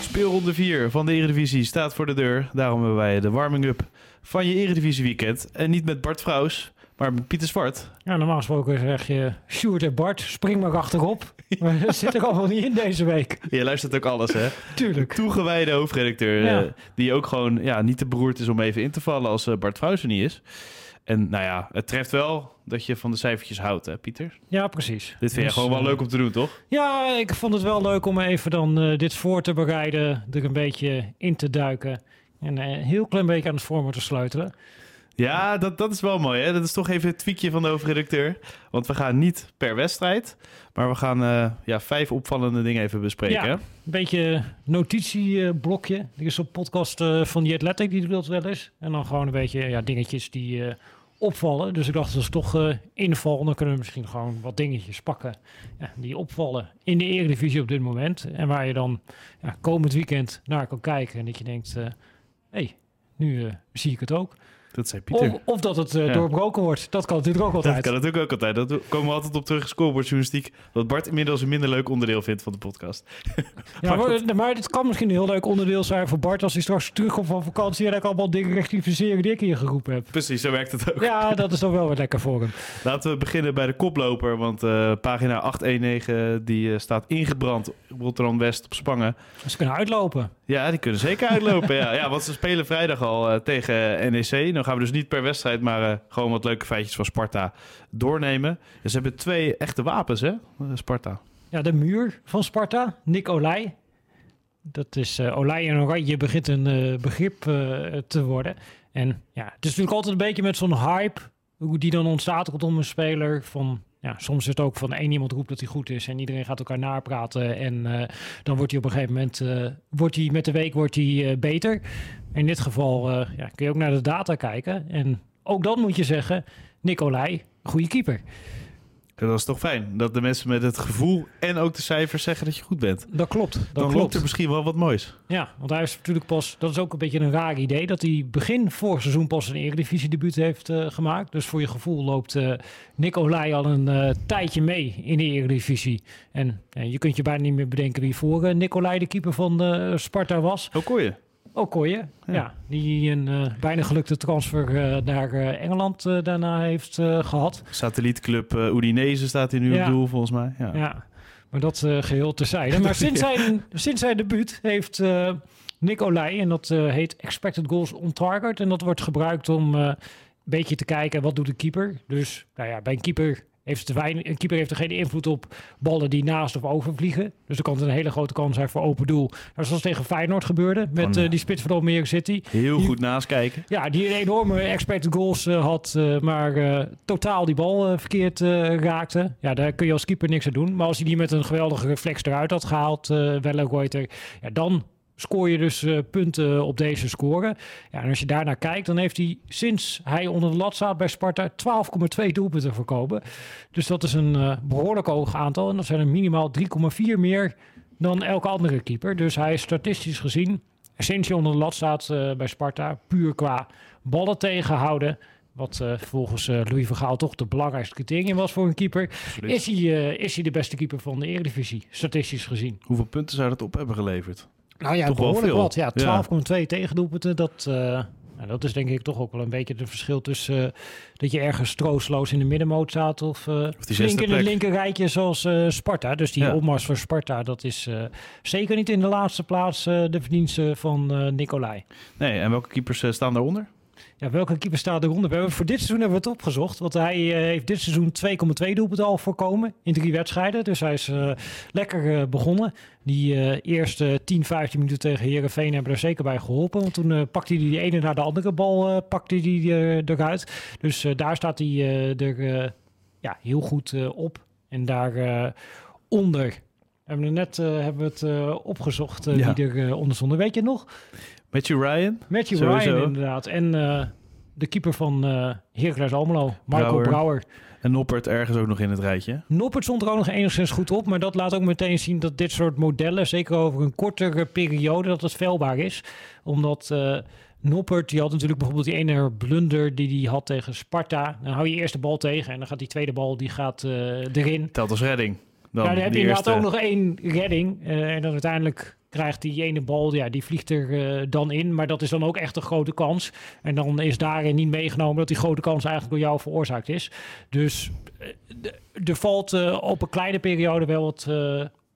Speelronde 4 van de Eredivisie staat voor de deur. Daarom hebben wij de warming-up van je Eredivisie weekend. En niet met Bart Vrouws, maar met Pieter Zwart. Ja, normaal gesproken zeg je Sjoerd en Bart, spring maar achterop. Maar dat zit er allemaal niet in deze week. Je luistert ook alles, hè? Tuurlijk. Toegewijde hoofdredacteur, ja. uh, die ook gewoon ja, niet te beroerd is om even in te vallen als uh, Bart Vrouws er niet is. En nou ja, het treft wel dat je van de cijfertjes houdt, hè, Pieter? Ja, precies. Dit vind je dus, gewoon wel uh, leuk om te doen, toch? Ja, ik vond het wel leuk om even dan uh, dit voor te bereiden, er een beetje in te duiken en een uh, heel klein beetje aan het format te sleutelen. Ja, dat, dat is wel mooi. Hè? Dat is toch even het tweakje van de hoofdredacteur. Want we gaan niet per wedstrijd, maar we gaan uh, ja, vijf opvallende dingen even bespreken. Ja, een beetje notitieblokje. Er is een podcast van The Athletic, die doet dat wel eens. En dan gewoon een beetje ja, dingetjes die uh, opvallen. Dus ik dacht, dat is toch uh. Dan kunnen we misschien gewoon wat dingetjes pakken ja, die opvallen in de Eredivisie op dit moment. En waar je dan ja, komend weekend naar kan kijken. En dat je denkt, hé, hey, nu zie ik het ook. Dat zei Pieter. Of, of dat het uh, ja. doorbroken wordt. Dat kan natuurlijk ook altijd. Dat kan natuurlijk ook altijd. Dat komen we altijd op terug. Scorebordjournalistiek. Wat Bart inmiddels een minder leuk onderdeel vindt van de podcast. Ja, maar, maar, maar het kan misschien een heel leuk onderdeel zijn voor Bart... als hij straks terugkomt van vakantie... en ik allemaal dingen rectificeren die ik hier geroepen heb. Precies, zo werkt het ook. Ja, dat is dan wel weer lekker voor hem. Laten we beginnen bij de koploper. Want uh, pagina 819 die uh, staat ingebrand... Rotterdam-West op Spangen. Ze kunnen uitlopen. Ja, die kunnen zeker uitlopen. ja. ja, want ze spelen vrijdag al uh, tegen NEC. Dan gaan we dus niet per wedstrijd, maar uh, gewoon wat leuke feitjes van Sparta doornemen. Ja, ze hebben twee echte wapens, hè, Sparta. Ja, de muur van Sparta, Nick Olij. Dat is uh, Olij en Oranje begint een begrip te worden. En ja, het is natuurlijk altijd een beetje met zo'n hype, hoe die dan ontstaat rondom een speler van ja, soms is het ook van één iemand roept dat hij goed is en iedereen gaat elkaar napraten. En uh, dan wordt hij op een gegeven moment, uh, wordt hij met de week wordt hij, uh, beter. In dit geval ja, kun je ook naar de data kijken. En ook dan moet je zeggen, Nicolai, goede keeper. Dat is toch fijn dat de mensen met het gevoel en ook de cijfers zeggen dat je goed bent. Dat klopt. Dat Dan klopt. er misschien wel wat moois. Ja, want hij is natuurlijk pas, dat is ook een beetje een raar idee, dat hij begin vorig seizoen pas een Eredivisie debuut heeft uh, gemaakt. Dus voor je gevoel loopt uh, Nick Olij al een uh, tijdje mee in de Eredivisie. En je kunt je bijna niet meer bedenken wie voor Nick Olij de keeper van Sparta was. Hoe kon je? Okoye, ja. ja. die een uh, bijna gelukte transfer uh, naar uh, Engeland daarna heeft gehad. Satellietclub Udinese staat hij nu ja. op doel volgens mij. Ja, ja. maar dat geheel terzijde. Maar sinds, zijn, sinds zijn debuut heeft Nick Olij, en dat heet Expected Goals on Target. En dat wordt gebruikt om een beetje te kijken wat doet de keeper. Dus nou ja, bij een keeper heeft te weinig, een keeper heeft er geen invloed op ballen die naast of overvliegen. Dus er kan een hele grote kans zijn voor open doel. Dat zoals tegen Feyenoord gebeurde met uh, die spits van Almere City. Heel die, goed naast kijken. Ja, die een enorme expected goals uh, had, uh, maar totaal die bal verkeerd raakte. Ja, daar kun je als keeper niks aan doen. Maar als hij die met een geweldige reflex eruit had gehaald, uh, Wellenreuter, ja, dan scoor je dus uh, punten op deze score. Ja, en als je daarnaar kijkt, dan heeft hij sinds hij onder de lat staat bij Sparta 12,2 doelpunten voorkomen. Dus dat is een uh, behoorlijk hoog aantal. En dat zijn er minimaal 3,4 meer dan elke andere keeper. Dus hij is statistisch gezien, sinds hij onder de lat staat uh, bij Sparta, puur qua ballen tegenhouden. Wat uh, volgens uh, Louis Vergaal toch de belangrijkste criterium was voor een keeper. Is hij, uh, is hij de beste keeper van de Eredivisie, statistisch gezien. Hoeveel punten zou dat op hebben geleverd? Nou ja, toch behoorlijk wat. Ja, 12,2 ja. tegendoelpunten. Dat, nou, dat is denk ik toch ook wel een beetje het verschil tussen uh, dat je ergens troosteloos in de middenmoot staat of, uh, of flink in het linker rijtje zoals Sparta. Dus die ja. opmars voor Sparta, dat is zeker niet in de laatste plaats de verdienste van Nicolai. Nee, en welke keepers staan daaronder? Ja, welke keeper staat eronder? We hebben, voor dit seizoen hebben we het opgezocht. Want hij uh, heeft dit seizoen 2,2 doelpunten al voorkomen in drie wedstrijden. Dus hij is uh, lekker uh, begonnen. Die eerste 10, 15 minuten tegen Herenveen hebben er zeker bij geholpen. Want toen pakte hij die ene naar de andere bal pakte hij eruit. Dus daar staat hij er ja, heel goed op. En daar onder We hebben er net hebben we het opgezocht Ja. wie er onder stonden. Weet je nog? Matthew Ryan. Matthew Sowieso. Ryan inderdaad. En de keeper van uh, Heracles Almelo, Michael Brouwer. Brouwer. En Noppert ergens ook nog in het rijtje. Noppert stond er ook nog enigszins goed op, maar dat laat ook meteen zien dat dit soort modellen, zeker over een kortere periode, dat het veilbaar is. Omdat uh, Noppert, die had natuurlijk bijvoorbeeld die ene blunder die hij had tegen Sparta. Dan hou je eerst de bal tegen en dan gaat die tweede bal die gaat uh, erin. Telt als redding. Dan, ja, dan heb je inderdaad ook nog één redding. Uh, en dan uiteindelijk krijgt die ene bal, ja, die vliegt er uh, dan in. Maar dat is dan ook echt een grote kans. En dan is daarin niet meegenomen dat die grote kans eigenlijk door jou veroorzaakt is. Dus uh, er valt uh, op een kleine periode wel wat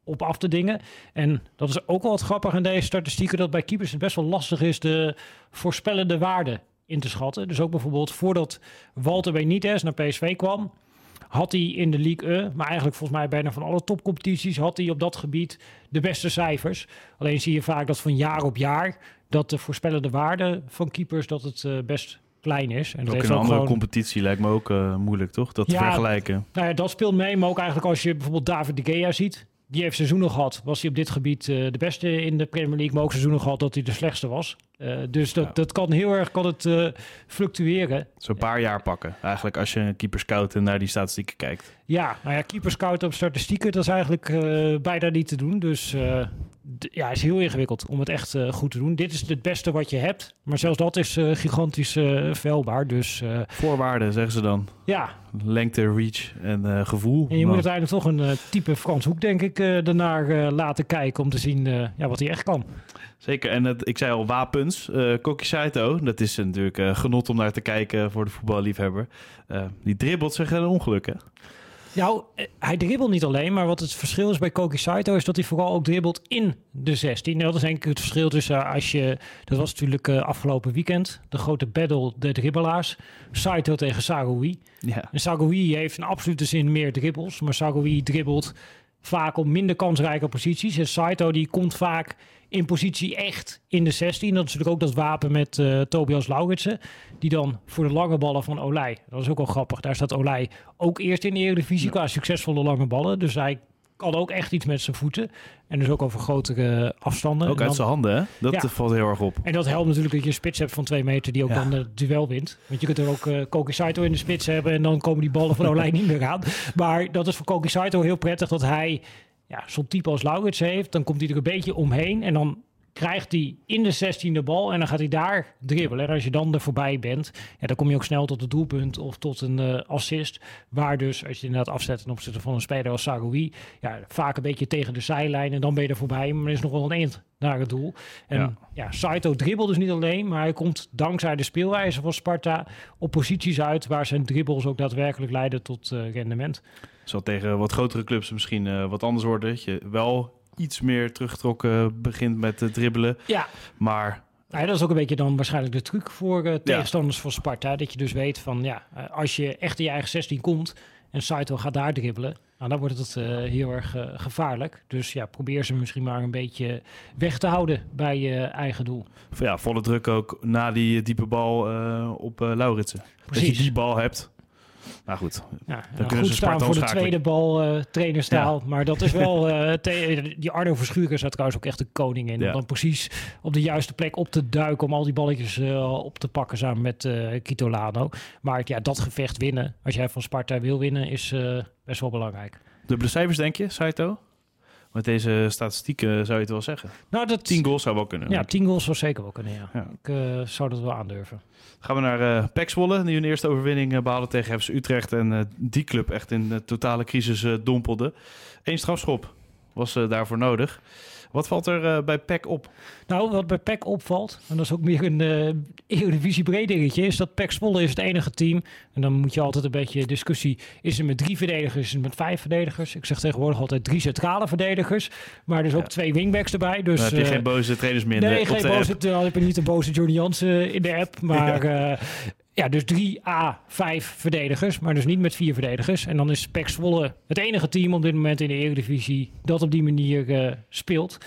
op af te dingen. En dat is ook wel wat grappig in deze statistieken, dat bij keepers het best wel lastig is de voorspellende waarde in te schatten. Dus ook bijvoorbeeld voordat Walter Benitez naar PSV kwam, had hij in de League E, maar eigenlijk volgens mij bijna van alle topcompetities, had hij op dat gebied de beste cijfers. Alleen zie je vaak dat van jaar op jaar, dat de voorspellende waarde van keepers, dat het uh, best klein is. En dat Ook in een andere gewoon- competitie lijkt me ook uh, moeilijk, toch? Dat te vergelijken. Nou ja, dat speelt mee, maar ook eigenlijk als je bijvoorbeeld David de Gea ziet. Die heeft seizoenen gehad, was hij op dit gebied eh, de beste in de Premier League, maar ook seizoenen gehad dat hij de slechtste was. Eh, dus dat, Ja. dat kan heel erg kan het, eh, fluctueren. Zo'n paar jaar pakken. Eigenlijk als je een keeper scout en naar die statistieken kijkt. Ja, nou ja, keeper scout op statistieken, dat is eigenlijk eh, bijna niet te doen. Dus d- ja, het is heel ingewikkeld om het echt eh, goed te doen. Dit is het beste wat je hebt, maar zelfs dat is gigantisch veilbaar. Dus Voorwaarden zeggen ze dan. ja, Lengte, reach en gevoel. en je Nou, moet uiteindelijk toch een type Frans Hoek, denk ik, daarnaar laten kijken om te zien ja, wat hij echt kan. Zeker. En het, ik zei al, wapens. eh Koki Saito, dat is natuurlijk genot om naar te kijken voor de voetballiefhebber. Die dribbelt zich een ongeluk, hè? Nou, eh, hij dribbelt niet alleen, maar wat het verschil is bij Koki Saito is dat hij vooral ook dribbelt in de 16. En dat is denk ik het verschil tussen eh, als je, dat was natuurlijk eh, afgelopen weekend, de grote battle de dribbelaars. Saito tegen Sagoui. Ja. En Sagoui heeft in absolute zin meer dribbles, maar Sagoui dribbelt vaak op minder kansrijke posities. En Saito die komt vaak in positie echt in de 16. Dat is natuurlijk ook dat wapen met eh, Tobias Lauritsen. Die dan voor de lange ballen van Olij. Dat is ook wel grappig. Daar staat Olij ook eerst in de Eredivisie qua succesvolle lange ballen. Dus hij kan ook echt iets met zijn voeten. En dus ook over grotere afstanden. Ook En uit dan- zijn handen, hè? Dat Ja. eh, valt heel erg op. en dat helpt natuurlijk dat je een spits hebt van twee meter die ook Ja. dan het duel wint. Want je kunt er ook eh Koki Saito in de spits hebben en dan komen die ballen van Olij niet meer aan. Maar dat is voor Koki Saito heel prettig dat hij ja, zo'n type als Laurits heeft. Dan komt hij er een beetje omheen en dan krijgt hij in de 16e bal en dan gaat hij daar dribbelen. En als je dan er voorbij bent, ja, dan kom je ook snel tot het doelpunt of tot een eh, assist. Waar dus, als je inderdaad afzet ten opzichte van een speler als Sagoui, ja, vaak een beetje tegen de zijlijn en dan ben je er voorbij. Maar er is nog wel een eind naar het doel. En Ja. ja, Saito dribbelt dus niet alleen, maar hij komt dankzij de speelwijze van Sparta op posities uit waar zijn dribbles ook daadwerkelijk leiden tot eh, rendement. Zal tegen wat grotere clubs misschien eh, wat anders worden. Dat je wel iets meer teruggetrokken begint met het dribbelen. Ja, Maar Nou ja, dat is ook een beetje dan waarschijnlijk de truc voor eh, tegenstanders van Sparta. Dat je dus weet van ja, eh, als je echt in je eigen 16 komt en Saito gaat daar dribbelen, nou, dan wordt het eh, heel erg gevaarlijk. Dus ja, probeer ze misschien maar een beetje weg te houden bij je eigen doel. ja, volle druk ook na die diepe bal op Lauritsen. Dat Precies. je die bal hebt. Nou goed, Ja, Dan kunnen ze Sparta voor de tweede bal eh trainerstaal. Maar dat is wel... te- die Arno Verschuren is trouwens ook echt de koning in. Ja. Om dan precies op de juiste plek op te duiken... om al die balletjes eh, op te pakken samen met eh Kito Lano. Maar ja, dat gevecht winnen, als jij van Sparta wil winnen... is best wel belangrijk. dubbele cijfers denk je, Saito? Met deze statistieken zou je het wel zeggen. Nou, dat... 10 goals zou wel kunnen. Ja, denk ik. 10 goals zou zeker wel kunnen, ja. Ja. Ik eh, zou dat wel aandurven. Gaan we naar Zwolle, die hun eerste overwinning eh, behaalde tegen FC Utrecht. En die club echt in de totale crisis dompelde. Eén strafschop was daarvoor nodig. Wat valt er eh, bij PEC op? Nou, wat bij PEC opvalt, en dat is ook meer een eh Eredivisie breed dingetje, is dat PEC Zwolle is het enige team. En dan moet je altijd een beetje discussie, is het met drie verdedigers, is het met vijf verdedigers? Ik zeg tegenwoordig altijd drie centrale verdedigers, maar dus ook Ja. twee wingbacks erbij. Dus, Dan heb je eh, geen boze trainers meer in Nee, geen boze, dan heb je niet een boze Johnny Jansen in de app, maar ja, ja dus 3A, 5 verdedigers, maar dus niet met vier verdedigers. En dan is PEC Zwolle het enige team op dit moment in de Eredivisie dat op die manier eh, speelt.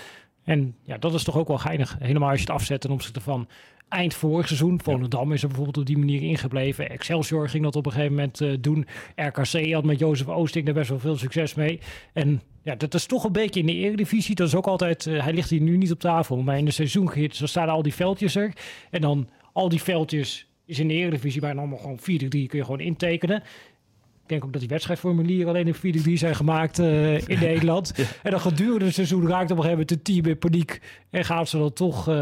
En ja, dat is toch ook wel geinig. Helemaal als je het afzet ten opzichte van eind vorig seizoen. Volendam is er bijvoorbeeld op die manier ingebleven. Excelsior ging dat op een gegeven moment eh, doen. RKC had met Jozef Oosting er best wel veel succes mee. En ja, dat is toch een beetje in de eredivisie. Dat is ook altijd, eh, hij ligt hier nu niet op tafel, maar in de seizoengids, dan staan al die veldjes er. En dan al die veldjes is in de eredivisie bijna allemaal gewoon 4-3 kun je gewoon intekenen. Ik denk ook dat die wedstrijdformulieren alleen in 4-3 zijn gemaakt eh, in Nederland. En dan gedurende het seizoen raakt op een gegeven moment het team in paniek. En gaan ze dan toch uh,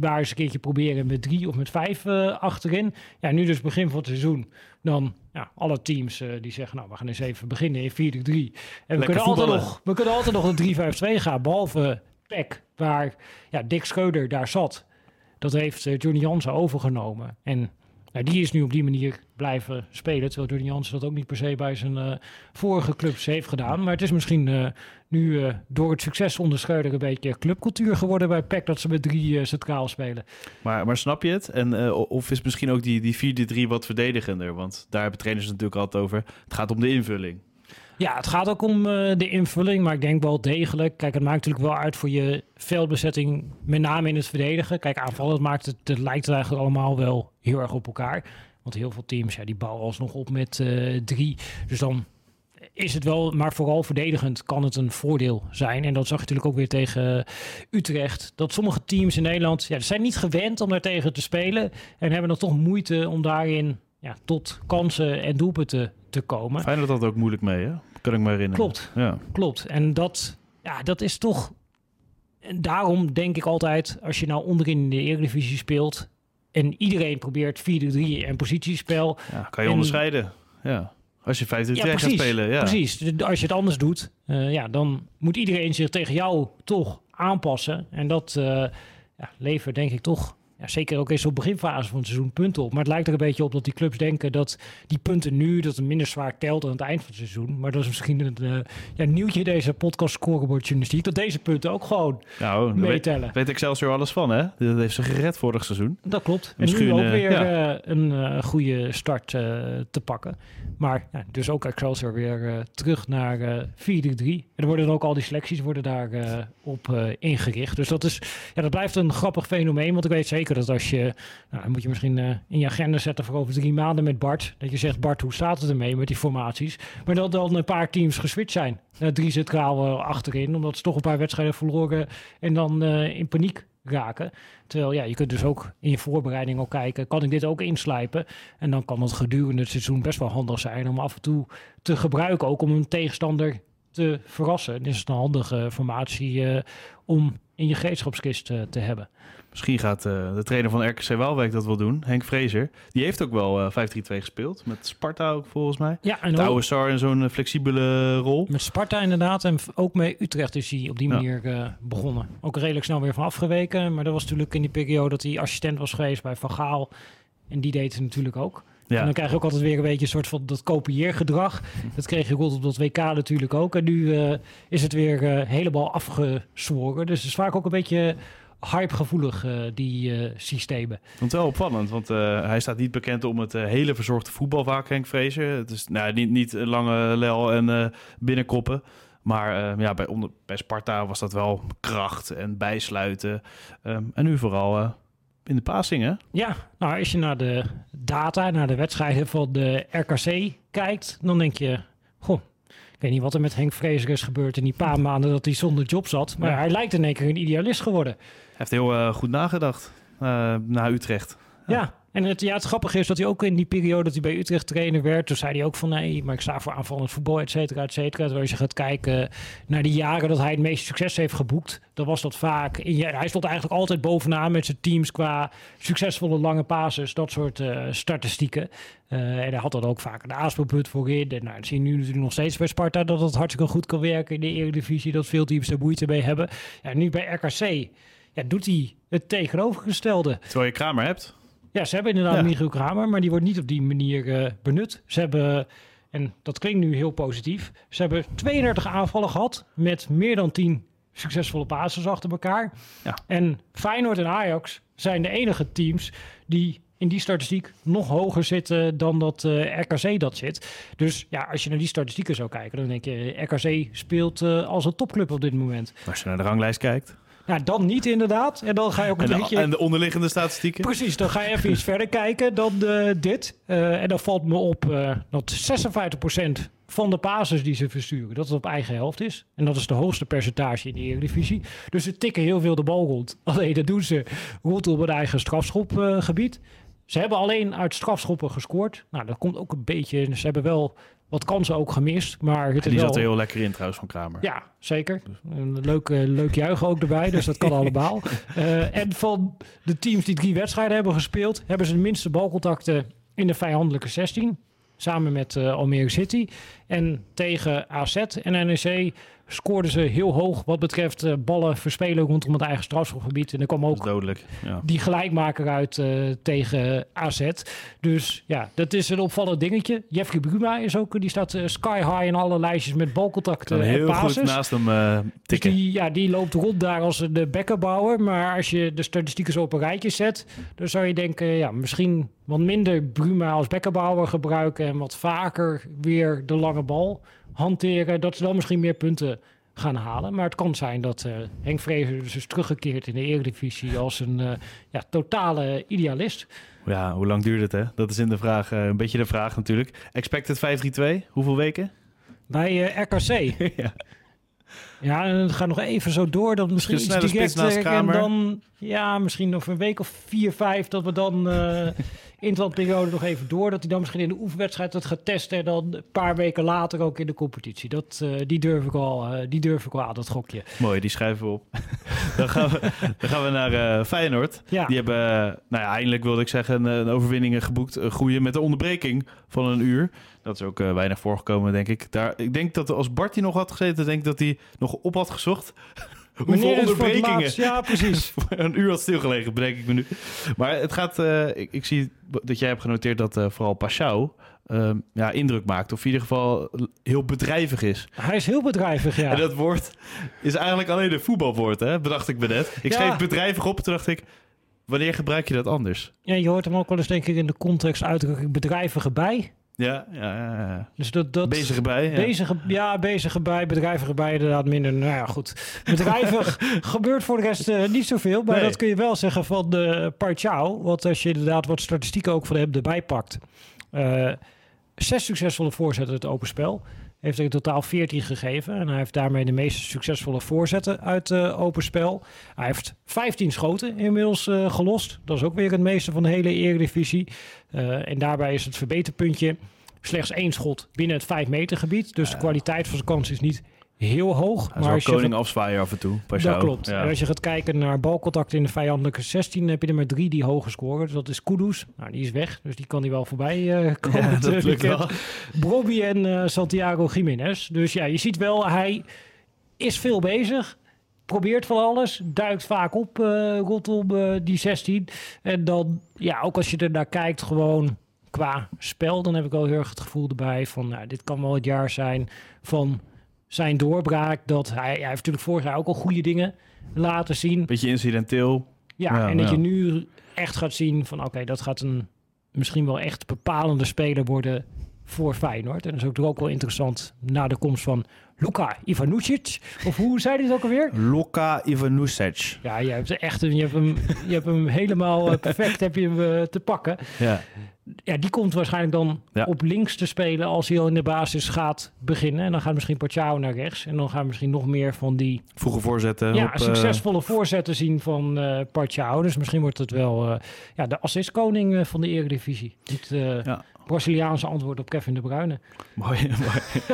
maar eens een keertje proberen met drie of met vijf uh, achterin. Ja, nu dus begin van het seizoen. Dan ja, alle teams die zeggen, nou, we gaan eens even beginnen in 4-3. En we kunnen, altijd nog, we kunnen altijd nog een 3-5-2 gaan. Behalve PEC, waar ja, Dick Scheuder daar zat. Dat heeft Johnny Jansen overgenomen. En nou, die is nu op die manier blijven spelen. Terwijl Jordan Jansen dat ook niet per se bij zijn uh, vorige clubs heeft gedaan. Maar het is misschien uh, nu uh, door het succes onder Schreuder een beetje clubcultuur geworden bij PEC dat ze met drie centraal spelen. Maar, maar snap je het? En, of is misschien ook die, die 4-3 wat verdedigender? Want daar hebben trainers natuurlijk altijd over. Het gaat om de invulling. Ja, het gaat ook om uh, de invulling, maar ik denk wel degelijk. Kijk, het maakt natuurlijk wel uit voor je veldbezetting, met name in het verdedigen. Kijk, aanvallen, het, maakt het, het lijkt er eigenlijk allemaal wel heel erg op elkaar. Want heel veel teams, ja, die bouwen alsnog op met uh, drie. Dus dan is het wel, maar vooral verdedigend kan het een voordeel zijn. En dat zag je natuurlijk ook weer tegen Utrecht. Dat sommige teams in Nederland, ja, zijn niet gewend om daar tegen te spelen. En hebben dan toch moeite om daarin ja, tot kansen en doelpunten te komen. Fijn dat dat ook moeilijk mee, hè? Kan ik me herinneren. Klopt, ja. klopt. En dat, ja, dat is toch... En daarom denk ik altijd, als je nou onderin in de Eredivisie speelt... en iedereen probeert 4-3 en positiespel... Ja, kan je en, onderscheiden, ja. Als je 5 ja, gaat spelen, ja. Precies, als je het anders doet, uh, ja, dan moet iedereen zich tegen jou toch aanpassen. En dat uh, ja, levert denk ik toch ja, zeker ook eens op beginfase van het seizoen punten op. Maar het lijkt er een beetje op dat die clubs denken dat die punten nu dat het minder zwaar telt aan het eind van het seizoen. Maar dat is misschien een uh, ja, nieuwtje deze podcast scoreboard journalistiek. Dat deze punten ook gewoon nou, meetellen. Weet, weet Excelsior alles van hè? Dat heeft ze gered vorig seizoen. Dat klopt. En nu ook uh, weer ja. uh, een goede start te pakken. Maar ja, dus ook Excelsior weer terug naar 4-3. En er worden dan ook al die selecties worden daar op ingericht. Dus dat is ja, dat blijft een grappig fenomeen. Want ik weet zeker dat als je, nou, dan moet je misschien uh, in je agenda zetten voor over drie maanden met Bart. Dat je zegt, Bart, hoe staat het ermee met die formaties? Maar dat dan een paar teams geswitcht zijn. Uh, drie centraal uh, achterin, omdat ze toch een paar wedstrijden verloren en dan in paniek raken. Terwijl ja, je kunt dus ook in je voorbereiding al kijken, kan ik dit ook inslijpen? En dan kan het gedurende het seizoen best wel handig zijn om af en toe te gebruiken, ook om een tegenstander te verrassen. Dit is een handige formatie om in je gereedschapskist te hebben. Misschien gaat uh, de trainer van RKC Waalwijk dat wel doen, Henk Vrezer. Die heeft ook wel uh, 5-3-2 gespeeld, met Sparta ook volgens mij. Ja, en de Sar in zo'n flexibele rol. Met Sparta inderdaad, en ook met Utrecht is hij op die manier uh, begonnen. Ook redelijk snel weer van afgeweken, maar dat was natuurlijk in die periode dat hij assistent was geweest bij Van Gaal. En die deed het natuurlijk ook. Ja. En dan krijg je ook altijd weer een beetje een soort van dat kopieergedrag. Dat kreeg je goed op dat WK natuurlijk ook. En nu is het weer helemaal afgezworen. Dus het is vaak ook een beetje hypegevoelig, uh, die uh, systemen. Want wel opvallend, want uh, hij staat niet bekend om het hele verzorgde voetbal vaak, Henk Vrezer. Het is nou, niet, niet lange lel en binnenkoppen. Maar ja, bij, onder, bij Sparta was dat wel kracht en bijsluiten. Um, en nu vooral in de passingen. Ja, nou als je naar de data, naar de wedstrijden van de RKC kijkt, dan denk je, goh, weet niet wat er met Henk Vrezer is gebeurd in die paar maanden dat hij zonder job zat. Maar ja. hij lijkt in één keer een idealist geworden. Hij heeft heel uh, goed nagedacht uh, naar Utrecht. Ja. ja. En het, ja, het grappige is dat hij ook in die periode dat hij bij Utrecht trainer werd, toen zei hij ook van nee, maar ik sta voor aanvallend voetbal, et cetera, et cetera. Terwijl als je gaat kijken naar die jaren dat hij het meeste succes heeft geboekt, dan was dat vaak, in, hij stond eigenlijk altijd bovenaan met zijn teams qua succesvolle lange passes, dat soort uh, statistieken. Uh, en hij had dan ook vaak een aanspeelpunt voorin. En nou, dat zie je nu natuurlijk nog steeds bij Sparta dat het hartstikke goed kan werken in de Eredivisie, dat veel teams er moeite mee hebben. Ja, nu bij RKC ja, doet hij het tegenovergestelde. Terwijl je Kramer hebt. Ja, ze hebben inderdaad ja. Michiel Kramer, maar die wordt niet op die manier uh, benut. Ze hebben, en dat klinkt nu heel positief, ze hebben 32 aanvallen gehad met meer dan 10 succesvolle passes achter elkaar. Ja. En Feyenoord en Ajax zijn de enige teams die in die statistiek nog hoger zitten dan dat uh, RKC dat zit. Dus ja, als je naar die statistieken zou kijken, dan denk je, RKC speelt uh, als een topclub op dit moment. Als je naar de ranglijst kijkt. Ja, dan niet inderdaad. En dan ga je ook een en de, beetje... En de onderliggende statistieken? Precies, dan ga je even iets verder kijken dan uh, dit. Uh, en dan valt me op uh, dat 56% van de passes die ze versturen, dat het op eigen helft is. En dat is de hoogste percentage in de Eredivisie. Dus ze tikken heel veel de bal rond. Alleen dat doen ze rondom het eigen strafschopgebied. ze hebben alleen uit strafschoppen gescoord. Nou, dat komt ook een beetje... Ze hebben wel wat kansen ook gemist, maar het Die is wel... zat er heel lekker in trouwens van Kramer. Ja, zeker. Een leuk, eh, leuk juichen ook erbij, dus dat kan allemaal. Eh, en van de teams die drie wedstrijden hebben gespeeld, hebben ze de minste balcontacten in de vijandelijke 16. Samen met eh, Almere City. En tegen AZ en NEC scoorden ze heel hoog wat betreft eh, ballen verspelen rondom het eigen strafschopgebied. En er kwam ook dodelijk. Ja. die gelijkmaker uit eh, tegen AZ. Dus ja, dat is een opvallend dingetje. Jeffrey Bruma is ook, die staat eh, sky high in alle lijstjes met balcontacten en heel passes. goed naast hem eh, Dus die, ja, die loopt rond daar als de bekkenbouwer. Maar als je de statistieken zo op een rijtje zet, dan zou je denken, ja, misschien wat minder Bruma als bekkenbouwer gebruiken en wat vaker weer de lange bal hanteren. Dat ze dan misschien meer punten gaan halen. Maar het kan zijn dat eh, Henk Vrezer dus is teruggekeerd in de Eredivisie als een eh, ja, totale idealist. Ja, hoe lang duurt het hè? Dat is in de vraag, eh, een beetje de vraag natuurlijk. Expected 5-3-2, hoeveel weken? Bij RKC. ja. Ja, en het gaat nog even zo door. Dat misschien iets naast directer. En dan, ja, misschien nog een week of vier, vijf. Dat we dan interlandperiode nog even door. Dat hij dan misschien in de oefenwedstrijd het gaat testen. En dan een paar weken later ook in de competitie. Dat, eh, die, durf ik al, eh, die durf ik wel aan, dat gokje. Mooi, die schrijven we op. dan, gaan we, dan gaan we naar eh, Feyenoord. Ja. Die hebben, nou ja, eindelijk wilde ik zeggen, een, overwinning geboekt. Een goede met de onderbreking van een uur. Dat is ook weinig voorgekomen, denk ik. Daar, ik denk dat als Bart hier nog had gezeten, denk ik dat hij nog op had gezocht. Hoeveel onderbrekingen laatst- Ja, precies. een uur had stilgelegen, bedenk ik me nu. Maar het gaat, eh, ik, ik zie dat jij hebt genoteerd dat eh, vooral Pashao ehm, ja, indruk maakt. Of in ieder geval heel bedrijvig is. Hij is heel bedrijvig, ja. En dat woord is eigenlijk alleen een voetbalwoord, hè? bedacht ik me net. Ik Ja. schreef bedrijvig op, toen dacht ik, wanneer gebruik je dat anders? ja. Je hoort hem ook wel eens, denk ik, in de context uitdrukking bedrijvige bij. Ja, ja, ja, ja. Dus dat, dat, bezig erbij. Ja. Bezige, ja, bezige bij, bedrijvige bij inderdaad minder. Nou ja, goed. Bedrijvig gebeurt voor de rest eh, niet zoveel. Maar Nee. dat kun je wel zeggen van de Parchau. Want als je inderdaad wat statistieken ook van hem erbij pakt. Eh, zes succesvolle voorzetten het open spel. Heeft er in totaal 14 gegeven. En hij heeft daarmee de meest succesvolle voorzetten uit eh open spel. Hij heeft 15 schoten inmiddels eh, gelost. Dat is ook weer het meeste van de hele Eredivisie. Eh, en daarbij is het verbeterpuntje slechts één schot binnen het 5 meter gebied. Dus de kwaliteit van zijn kans is niet heel hoog. Hij maar als je koning afzwaaien af en toe. Dat klopt. Ja. En als je gaat kijken naar balcontacten in de vijandelijke 16, heb je er maar drie die hoge scoren. Dus dat is Kudus. Nou, die is weg, dus die kan hij wel voorbij eh komen. Ja, dat lukt wel. Bobby en eh, Santiago Jiménez. Dus ja, je ziet wel, hij is veel bezig. Probeert van alles. Duikt vaak op eh, rondom die 16. En dan, ja, ook als je er naar kijkt, gewoon qua spel, dan heb ik wel heel erg het gevoel erbij van, nou, dit kan wel het jaar zijn van zijn doorbraak. Dat hij, hij heeft natuurlijk vorig jaar ook al goede dingen laten zien. Beetje incidenteel. Ja, Ja, en dat ja. je nu echt gaat zien van oké, dat gaat een misschien wel echt bepalende speler worden voor Feyenoord. En dat is ook, ook wel interessant na de komst van Luka Ivanucic. Of hoe zei hij het ook alweer? Luka Ivanusic. Ja, je hebt, echt, een- je hebt, hem, je hebt hem helemaal eh, perfect heb je hem, eh, te pakken. Ja. Ja, die komt waarschijnlijk dan Ja. op links te spelen als hij al in de basis gaat beginnen. En dan gaat misschien Pachao naar rechts. En dan gaan we misschien nog meer van die Vroege voorzetten. ja, op, eh, succesvolle voorzetten zien van Pachao. Dus misschien wordt het wel eh, ja, de assistkoning van de Eredivisie. Eh Ja. Braziliaanse antwoord op Kevin de Bruyne. Mooi, mooi.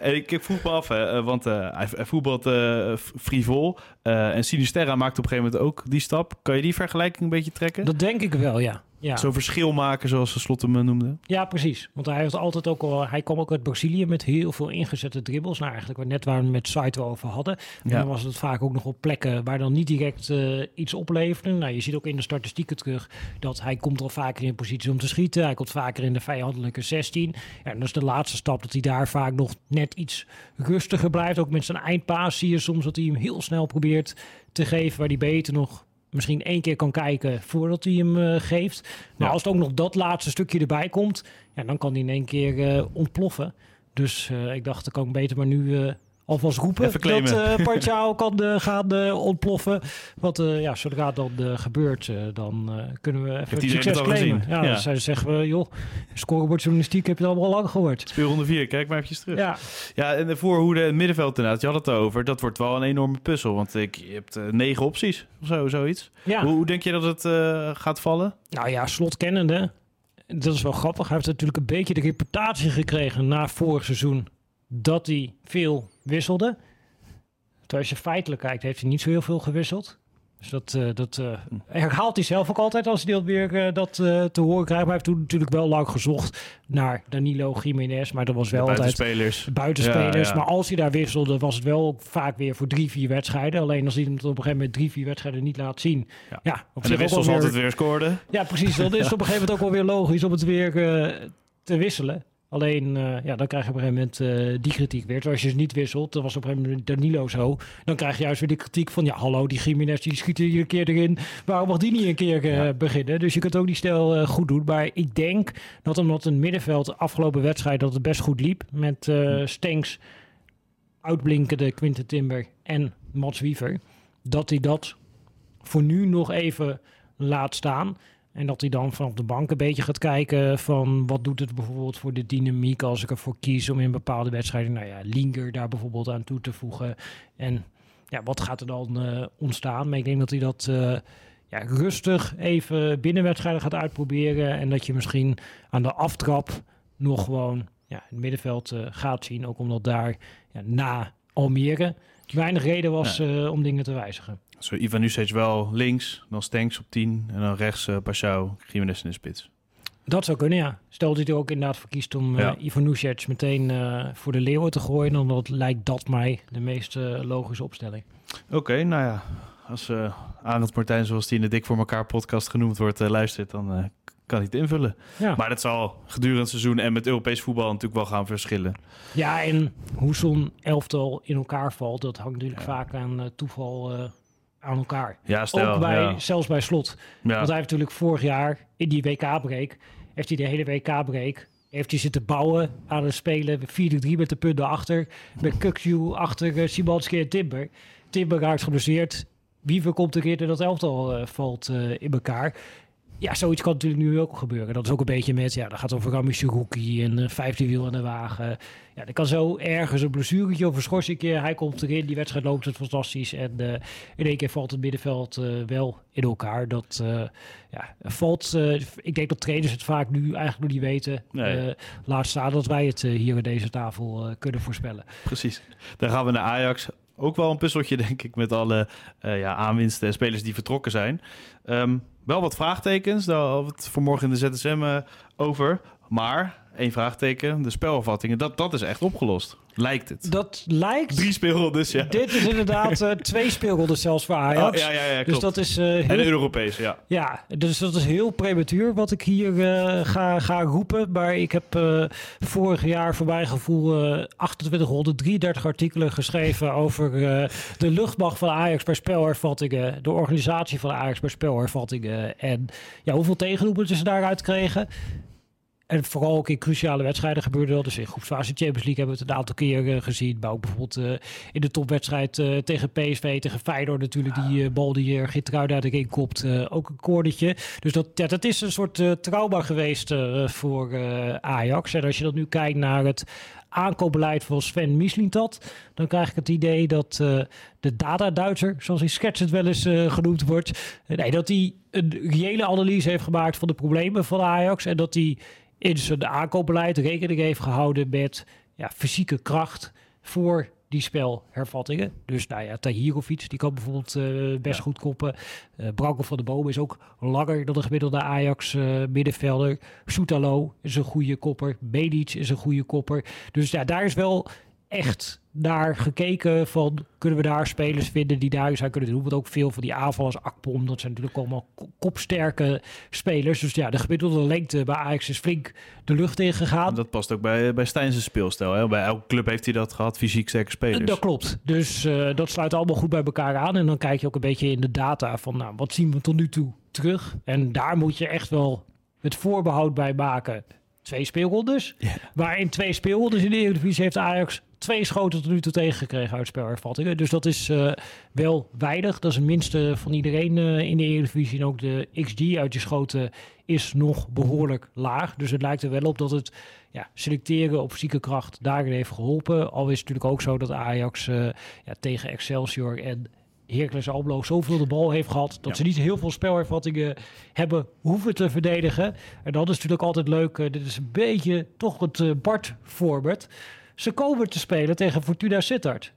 en ik, ik af, hè, eh, want eh, hij, hij voetbalt eh, frivol. en Sinisterra maakt op een gegeven moment ook die stap. Kan je die vergelijking een beetje trekken? Dat denk ik wel, ja. Ja. Zo'n verschil maken, zoals de Slot hem noemde. ja, precies. Want hij heeft altijd ook al. Hij kwam ook uit Brazilië met heel veel ingezette dribbles. Nou, eigenlijk net waar we het met Saito over hadden. En Ja. dan was het vaak ook nog op plekken waar dan niet direct eh, iets opleverde. Nou, je ziet ook in de statistieken terug dat hij komt al vaker in positie om te schieten. Hij komt vaker in de vijandelijke 16. Ja, en dat is de laatste stap dat hij daar vaak nog net iets rustiger blijft. Ook met zijn eindpaas zie je soms dat hij hem heel snel probeert te geven. Waar hij beter nog misschien één keer kan kijken voordat hij hem eh, geeft. Maar Ja. als het ook nog dat laatste stukje erbij komt, ja, dan kan hij in één keer eh, ontploffen. Dus eh, ik dacht, dan kan ik beter maar nu alvast roepen dat Pacquiao kan gaan eh, ontploffen. Want eh, ja, zodra dan eh, gebeurt, dan kunnen we even Heeft succes claimen. Ja, Ja. zeggen we, joh, scorebordjournalistiek heb je het allemaal al lang gehoord. Speelronde 4, kijk maar eventjes terug. Ja, Ja, en de voorhoede en het middenveld inderdaad, je had het over. Dat wordt wel een enorme puzzel, want ik, je hebt negen opties of zo, zoiets. ja. Hoe, hoe denk je dat het gaat vallen? Nou ja, slot kennende. Dat is wel grappig. Hij heeft natuurlijk een beetje de reputatie gekregen na vorig seizoen dat hij veel wisselde. Terwijl als je feitelijk kijkt, heeft hij niet zo heel veel gewisseld. Dus dat, eh, dat eh, herhaalt hij zelf ook altijd als hij dat weer eh, dat, te horen krijgt. Maar hij heeft toen natuurlijk wel lang gezocht naar Danilo Jiménez. Maar dat was wel altijd Buitenspelers. buitenspelers. Ja, ja. Maar als hij daar wisselde, was het wel vaak weer voor drie, vier wedstrijden. Alleen als hij hem op een gegeven moment drie, vier wedstrijden niet laat zien. Ja. Ja, op En de wissels weer- altijd weer scoorden. ja, precies. Dan is het op een gegeven moment ook wel weer logisch om het weer te wisselen. Alleen, eh, ja, dan krijg je op een gegeven moment eh, die kritiek weer. Terwijl als je ze niet wisselt, dat was op een gegeven moment Danilo zo. Dan krijg je juist weer de kritiek van, ja, hallo, die Jiménez, die schiet er hier een keer erin. Waarom mag die niet een keer eh, beginnen? Dus je kunt ook die stijl goed doen. Maar ik denk dat omdat een middenveld de afgelopen wedstrijd dat het best goed liep. Met eh Stenks, uitblinkende Quinten Timber en Mats Wiever. Dat hij dat voor nu nog even laat staan. En dat hij dan vanaf de bank een beetje gaat kijken van wat doet het bijvoorbeeld voor de dynamiek als ik ervoor kies om in bepaalde wedstrijden, nou ja, Linger daar bijvoorbeeld aan toe te voegen. En ja, wat gaat er dan eh, ontstaan? Maar ik denk dat hij dat eh, ja, rustig even binnen wedstrijden gaat uitproberen. En dat je misschien aan de aftrap nog gewoon ja, het middenveld eh, gaat zien. Ook omdat daar ja, na Almere weinig reden was eh, om dingen te wijzigen. Zo Ivan wel links, dan Stenks op 10 en dan rechts uh, Pashao, Jiménez in de spits. Dat zou kunnen, ja. Stel dat hij er ook inderdaad voor kiest om Ja. uh, Ivan meteen uh, voor de leeuwen te gooien, dan dat lijkt dat mij de meest uh, logische opstelling. Oké, okay, nou ja. Als uh, Arend Martijn, zoals die in de Dik voor elkaar podcast genoemd wordt, uh, luistert, dan uh, kan hij het invullen. Ja. Maar dat zal gedurende het seizoen en met Europees voetbal natuurlijk wel gaan verschillen. Ja, en hoe zo'n elftal in elkaar valt, dat hangt natuurlijk ja. vaak aan uh, toeval uh, aan elkaar. Ja, stel, Ook bij, ja. zelfs bij slot. Want hij heeft natuurlijk vorig jaar in die WK-break, heeft hij de hele WK-break heeft hij zitten bouwen aan het spelen. 4-3 met de punten achter. Met Kukju achter uh, Simanski en Timber. Timber raakt geblesseerd. Wiever komt erin en dat elftal uh, valt uh, in elkaar. Ja, zoiets kan natuurlijk nu ook gebeuren. Dat is ook een beetje met, ja, dan gaat over Rami Suruki en uh, vijfde wiel aan de wagen. Ja, er kan zo ergens een blessuretje of een schorsing. Hij komt erin, die wedstrijd loopt het fantastisch. En uh, in één keer valt het middenveld uh, wel in elkaar. Dat ja, valt, ik denk dat trainers het vaak nu eigenlijk nog niet weten. Nee. laat staan dat wij het hier aan deze tafel kunnen voorspellen. Precies. Dan gaan we naar Ajax. Ook wel een puzzeltje, denk ik, met alle ja, aanwinsten en spelers die vertrokken zijn. Um, wel wat vraagtekens, daar hadden we het vanmorgen in de ZSM uh, over. Maar, één vraagteken, de spelafvattingen, dat, dat is echt opgelost. Lijkt het. Dat lijkt. Drie speelrondes, ja. Dit is inderdaad uh, twee speelrondes zelfs voor Ajax. Oh, ja, ja, ja, klopt. Dus dat is. Uh, heel... En Europees, ja. Ja, dus dat is heel prematuur wat ik hier uh, ga, ga roepen. Maar ik heb vorig jaar voor mijn gevoel 2833 artikelen geschreven over de luchtmacht van Ajax bij spelervattingen. De organisatie van Ajax bij spelervattingen. En ja, hoeveel tegenroepen ze daaruit kregen. En vooral ook in cruciale wedstrijden gebeurde dat. Dus in groepsfase Champions League hebben we het een aantal keer uh, gezien. Maar ook bijvoorbeeld uh, in de topwedstrijd uh, tegen PSV, tegen Feyenoord natuurlijk. Die bal die Gitruida erin kopt, ook een koordetje. Dus dat, dat is een soort trauma geweest voor Ajax. En als je dan nu kijkt naar het aankoopbeleid van Sven Mislintat... dan krijg ik het idee dat de data-Duitser, zoals Sketch het wel eens genoemd wordt... nee, dat hij een reële analyse heeft gemaakt van de problemen van Ajax... en dat hij in zijn aankoopbeleid rekening heeft gehouden met ja, fysieke kracht voor die spelhervattingen. Dus nou ja, Tahirovic, die kan bijvoorbeeld uh, best ja. goed koppen. Uh, Branko van de Boom is ook langer dan de gemiddelde Ajax uh, middenvelder. Soetalo is een goede kopper. Medic is een goede kopper. Dus ja, daar is wel echt naar gekeken van kunnen we daar spelers vinden die daar zou kunnen doen. Want ook veel van die aanvallers, Akpom, dat zijn natuurlijk allemaal kopsterke spelers. Dus ja, de gemiddelde lengte bij Ajax is flink de lucht in gegaan. Dat past ook bij, bij Stijn's speelstijl. Hè? Bij elke club heeft hij dat gehad, fysiek sterke spelers. Dat klopt. Dus uh, dat sluit allemaal goed bij elkaar aan. En dan kijk je ook een beetje in de data van nou, wat zien we tot nu toe terug. En daar moet je echt wel het voorbehoud bij maken twee speelrondes. Yeah. Maar in twee speelrondes in de Eredivisie heeft Ajax twee schoten tot nu toe tegengekregen uit spelervattingen. Dus dat is uh, wel weinig. Dat is het minste van iedereen uh, in de Eredivisie. En ook de XG uit je schoten is nog behoorlijk laag. Dus het lijkt er wel op dat het ja, selecteren op fysieke kracht daarin heeft geholpen. Al is het natuurlijk ook zo dat Ajax uh, ja, tegen Excelsior en Heracles Almelo zoveel de bal heeft gehad... dat ze niet heel veel spelervattingen hebben hoeven te verdedigen. En dat is natuurlijk altijd leuk. dit is een beetje toch het Bart-voorbeeld. Ze komen te spelen tegen Fortuna Sittard.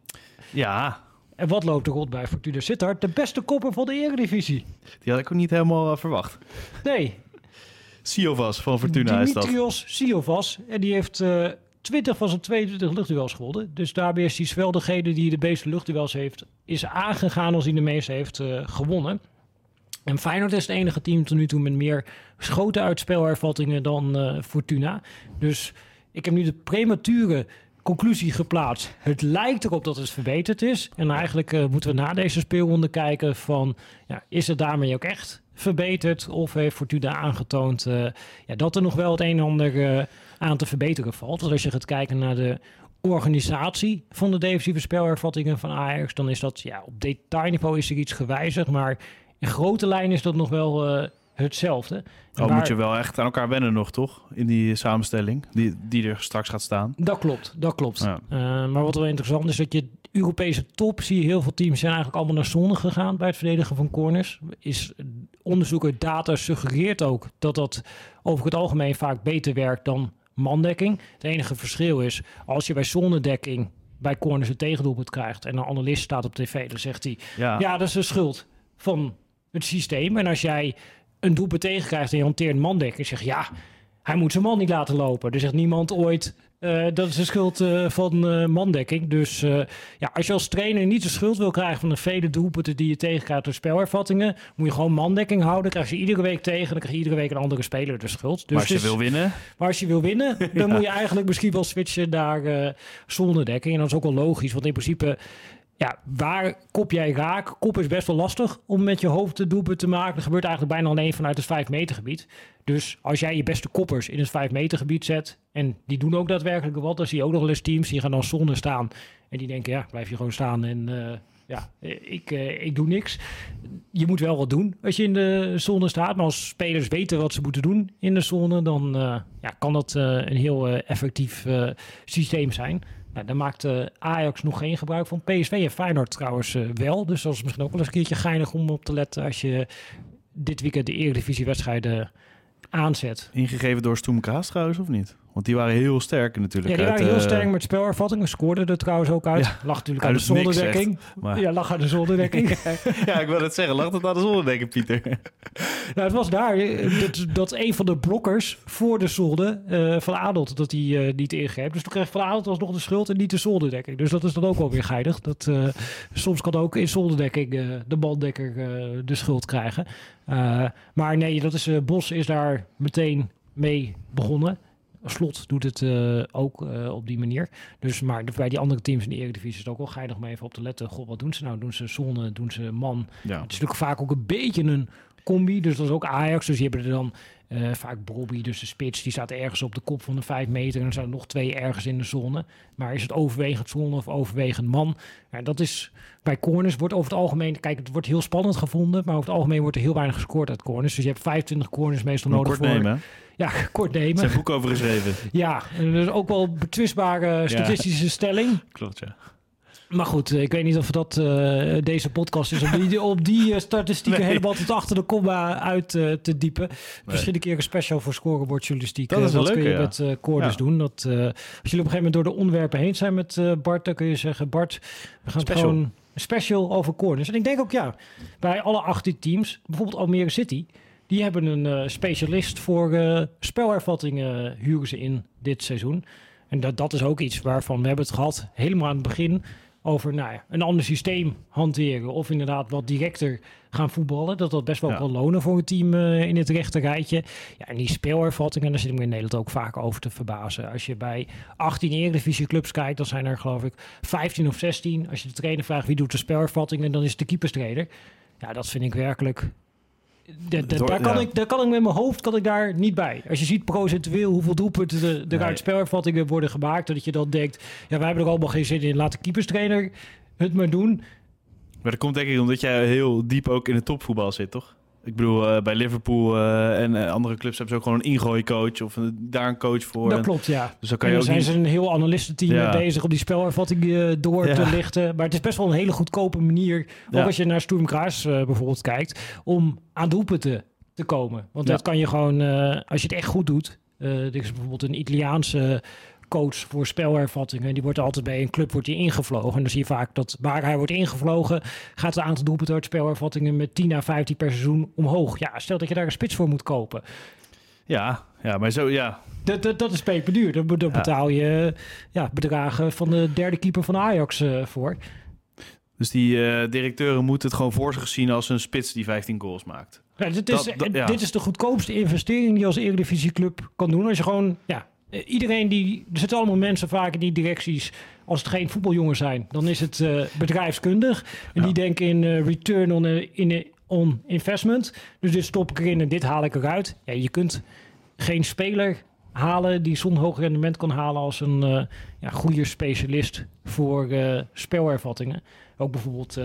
Ja. En wat loopt er rond bij Fortuna Sittard? De beste kopper van de Eredivisie. Die had ik ook niet helemaal uh, verwacht. Nee. Siovas van Fortuna is dat. Dimitrios Siovas. En die heeft uh, 20 van zijn 22 luchtduels gewonnen. Dus daarbij is hij wel degene die de meeste luchtduels heeft... is aangegaan als hij de meeste heeft uh, gewonnen. En Feyenoord is het enige team tot nu toe met meer schoten uit spelervattingen dan Fortuna. Dus ik heb nu de premature conclusie geplaatst. Het lijkt erop dat het verbeterd is. En eigenlijk uh, moeten we na deze speelronde kijken van... Ja, is het daarmee ook echt verbeterd? Of heeft Fortuna aangetoond uh, ja, dat er nog wel het een en ander uh, aan te verbeteren valt? Want als je gaat kijken naar de organisatie van de defensieve spelervattingen van Ajax... dan is dat ja, op detailniveau is er iets gewijzigd. Maar in grote lijnen is dat nog wel hetzelfde. Oh, moet je wel echt aan elkaar wennen nog, toch? In die samenstelling die, die er straks gaat staan. Dat klopt, dat klopt. Ja. Uh, maar wat wel interessant is, dat je Europese top zie je heel veel teams zijn eigenlijk allemaal naar zonde gegaan bij het verdedigen van corners. Is onderzoek uit data suggereert ook dat dat over het algemeen vaak beter werkt dan mandekking. Het enige verschil is, als je bij zonnedekking bij corners een tegendoelpunt krijgt en een analist staat op tv, dan zegt hij, ja, ja dat is de schuld van het systeem. En als jij een doelpunt tegenkrijgt en je hanteert mandekking, zeg ja, hij moet zijn man niet laten lopen. Er zegt niemand ooit, uh, dat is de schuld uh, van uh, mandekking. Dus ja, als je als trainer niet de schuld wil krijgen van de vele doelpunten die je tegenkrijgt door spelervattingen, moet je gewoon mandekking houden. Krijg je iedere week tegen, dan krijg je iedere week een andere speler de schuld. Dus maar als je dus, wil winnen? Maar als je wil winnen, dan ja. moet je eigenlijk misschien wel switchen naar zonnedekking. En dat is ook wel logisch, want in principe ja, waar kop jij raak? Kop is best wel lastig om met je hoofd de doelpunt te maken. Dat gebeurt eigenlijk bijna alleen vanuit het 5 meter gebied. Dus als jij je beste koppers in het 5 meter gebied zet... en die doen ook daadwerkelijk wat... dan zie je ook nog wel eens teams die gaan dan zonder staan... en die denken, ja, blijf je gewoon staan en... Uh, ja, ik, uh, ik doe niks. Je moet wel wat doen als je in de zone staat. Maar als spelers weten wat ze moeten doen in de zone... dan uh, ja, kan dat een heel effectief systeem zijn... Nou, daar maakt uh, Ajax nog geen gebruik van. PSV en Feyenoord trouwens uh, wel. Dus dat is misschien ook wel eens een keertje geinig om op te letten... als je dit weekend de Eredivisie-wedstrijden aanzet. Ingegeven door Stoem Kaas trouwens, of niet? Want die waren heel sterk natuurlijk. Ja, die waren uit, heel uh, sterk met spelervattingen. Scoorden er trouwens ook uit. Ja, lag natuurlijk uit aan de zonderdekking. maar- Ja, lag aan de zonderdekking. ja, ik wil het zeggen. Lag het aan de zonnedekking, Pieter? nou, het was daar eh, dat, dat een van de blokkers voor de zolder eh, van Adelt dat hij eh, niet ingreep. Dus toen kreeg Van Adelt alsnog de schuld en niet de zolderdekking. Dus dat is dan ook wel weer geinig. Dat, eh, soms kan ook in zolderdekking eh, de baldekker eh, de schuld krijgen. Eh, maar nee, dat is, eh, Bos is daar meteen mee begonnen. Slot doet het eh, ook eh, op die manier. Dus, maar bij die andere teams in de Eredivisie is het ook wel geinig om even op te letten. God, wat doen ze nou? Doen ze zone? Doen ze man? Ja. Het is natuurlijk vaak ook een beetje een combi. Dus dat is ook Ajax. Dus die hebben er dan eh, vaak Bobby, dus de spits, die staat ergens op de kop van de 5 meter. En dan zijn er nog twee ergens in de zone. Maar is het overwegend zone of overwegend man? Ja, dat is bij corners wordt over het algemeen... Kijk, het wordt heel spannend gevonden. Maar over het algemeen wordt er heel weinig gescoord uit corners. Dus je hebt 25 corners meestal nodig kort voor... nemen. Ja, kort nemen. Er zijn boek over geschreven. Ja, en dat is ook wel betwistbare statistische stelling. Klopt, ja. Maar goed, eh, ik weet niet of dat eh, deze podcast is om die, op die eh, statistieken Nee. helemaal tot achter de komma uit te diepen. Misschien een keer een special voor scorebordjournalistiek. Dat is wat kun je ja. met corners Ja. doen? Dat, als jullie op een gegeven moment door de onderwerpen heen zijn met Bart, dan kun je zeggen, Bart, we gaan Special. gewoon een special over corners. En ik denk ook, ja, bij alle 18 teams, bijvoorbeeld Almere City, die hebben een specialist voor spelervattingen huren ze in dit seizoen. En dat, dat is ook iets waarvan we hebben het gehad helemaal aan het begin over nou ja, een ander systeem hanteren. Of inderdaad wat directer gaan voetballen. Dat dat best wel Ja. kan lonen voor een team eh, in het rechte rijtje. Ja, en die speelervattingen, daar zit ik me in Nederland ook vaak over te verbazen. Als je bij 18 Eredivisie clubs kijkt, dan zijn er geloof ik 15 of 16. Als je de trainer vraagt wie doet de spelervattingen, dan is het de keeperstrainer. Ja, dat vind ik werkelijk daar, kan ik, daar kan ik met mijn hoofd kan ik daar niet bij. Als je ziet procentueel hoeveel doelpunten er nee. uit spelervattingen worden gemaakt, dat je dan denkt, ja, wij hebben er allemaal geen zin in, laat de keeperstrainer het maar doen. Maar dat komt denk ik omdat jij heel diep ook in het topvoetbal zit, toch? Ik bedoel, uh, bij Liverpool uh, en uh, andere clubs hebben ze ook gewoon een ingooicoach of een, daar een coach voor. Dat klopt, ja. Dus dan kan je ook zijn niet... ze een heel analistenteam ja. bezig om die spelervatting door ja. te lichten. Maar het is best wel een hele goedkope manier, ook als je naar Sturm Graz bijvoorbeeld kijkt, om aan doelpunten te komen. Want dat kan je gewoon, als je het echt goed doet. er is bijvoorbeeld een Italiaanse coach voor spelervattingen. Die wordt altijd bij een club wordt die ingevlogen. En dan zie je vaak dat waar hij wordt ingevlogen, gaat het aantal doelpunten uit spelervattingen met 10 à 15 per seizoen omhoog. Ja, stel dat je daar een spits voor moet kopen. Ja, ja maar zo, ja. Dat, dat, dat is peperduur. Daar, daar betaal je ja, bedragen van de derde keeper van Ajax uh, voor. Dus die uh, directeuren moeten het gewoon voor zich zien als een spits die 15 goals maakt. Ja, dit, is, dat, dat, ja. dit is de goedkoopste investering die je als Eredivisieclub kan doen. Als je gewoon ja, iedereen die. Er zitten allemaal mensen vaak in die directies. Als het geen voetbaljongens zijn, dan is het uh, bedrijfskundig. En ja. die denken in uh, return on, in, on investment. Dus dit stop ik erin en dit haal ik eruit. Ja, je kunt geen speler halen die zo'n hoog rendement kan halen als een ja, goede specialist voor spelervattingen. Ook bijvoorbeeld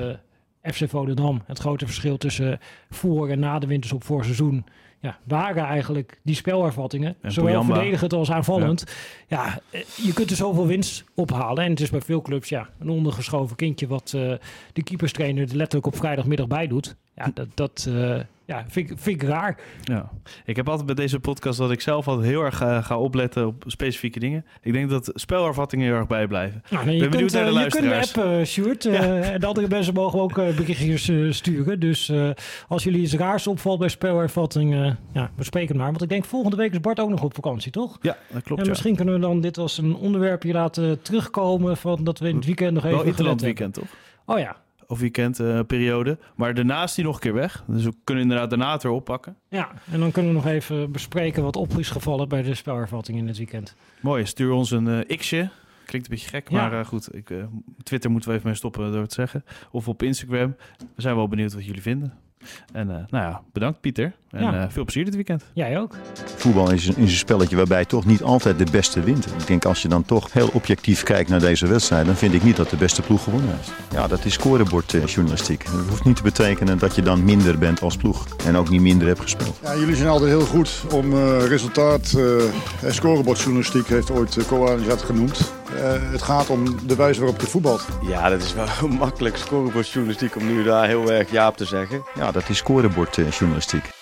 FC Volendam. Het grote verschil tussen voor en na de winterstop voor seizoen ja, waren eigenlijk die spelervattingen, en zowel verdedigend als aanvallend. Ja. ja. je kunt er zoveel winst ophalen. En het is bij veel clubs ja, een ondergeschoven kindje wat uh, de keeperstrainer er letterlijk op vrijdagmiddag bij doet. Ja, dat, dat uh, ja, vind, ik, vind ik raar. Ja. Ik heb altijd bij deze podcast dat ik zelf altijd heel erg uh, ga opletten op specifieke dingen. Ik denk dat spelervattingen heel erg bijblijven. Nou, nee, je ben kunt, naar de je kunt app, uh, Stuart. Ja. en de andere mensen mogen ook berichtjes sturen. Dus als jullie iets raars opvalt bij spelervattingen, ja, bespreek het maar. Want ik denk volgende week is Bart ook nog op vakantie, toch? Ja, dat klopt. En ja. misschien kunnen we dan dit als een onderwerpje laten terugkomen van dat we in het weekend nog even... Wel Interland weekend, toch? Oh ja, of weekendperiode. Uh, maar daarna is die nog een keer weg. Dus we kunnen inderdaad daarna het weer oppakken. Ja, en dan kunnen we nog even bespreken wat op is gevallen bij de spelervatting in het weekend. Mooi, stuur ons een uh, x'je. Klinkt een beetje gek, ja. maar uh, goed. Ik, Twitter moeten we even mee stoppen door het zeggen. Of op Instagram. We zijn wel benieuwd wat jullie vinden. En uh, nou ja, bedankt Pieter. En ja. uh, veel plezier dit weekend. Jij ook. Voetbal is een, is een spelletje waarbij toch niet altijd de beste wint. Ik denk als je dan toch heel objectief kijkt naar deze wedstrijd, dan vind ik niet dat de beste ploeg gewonnen heeft. Ja, dat is scorebordjournalistiek. Uh, dat hoeft niet te betekenen dat je dan minder bent als ploeg. En ook niet minder hebt gespeeld. Ja, jullie zijn altijd heel goed om resultaat. en scorebordjournalistiek heeft ooit uh, dat genoemd. Uh, het gaat om de wijze waarop je voetbalt. Ja, dat is wel makkelijk scorebordjournalistiek om nu daar heel erg ja op te zeggen. Dat is scorebordjournalistiek.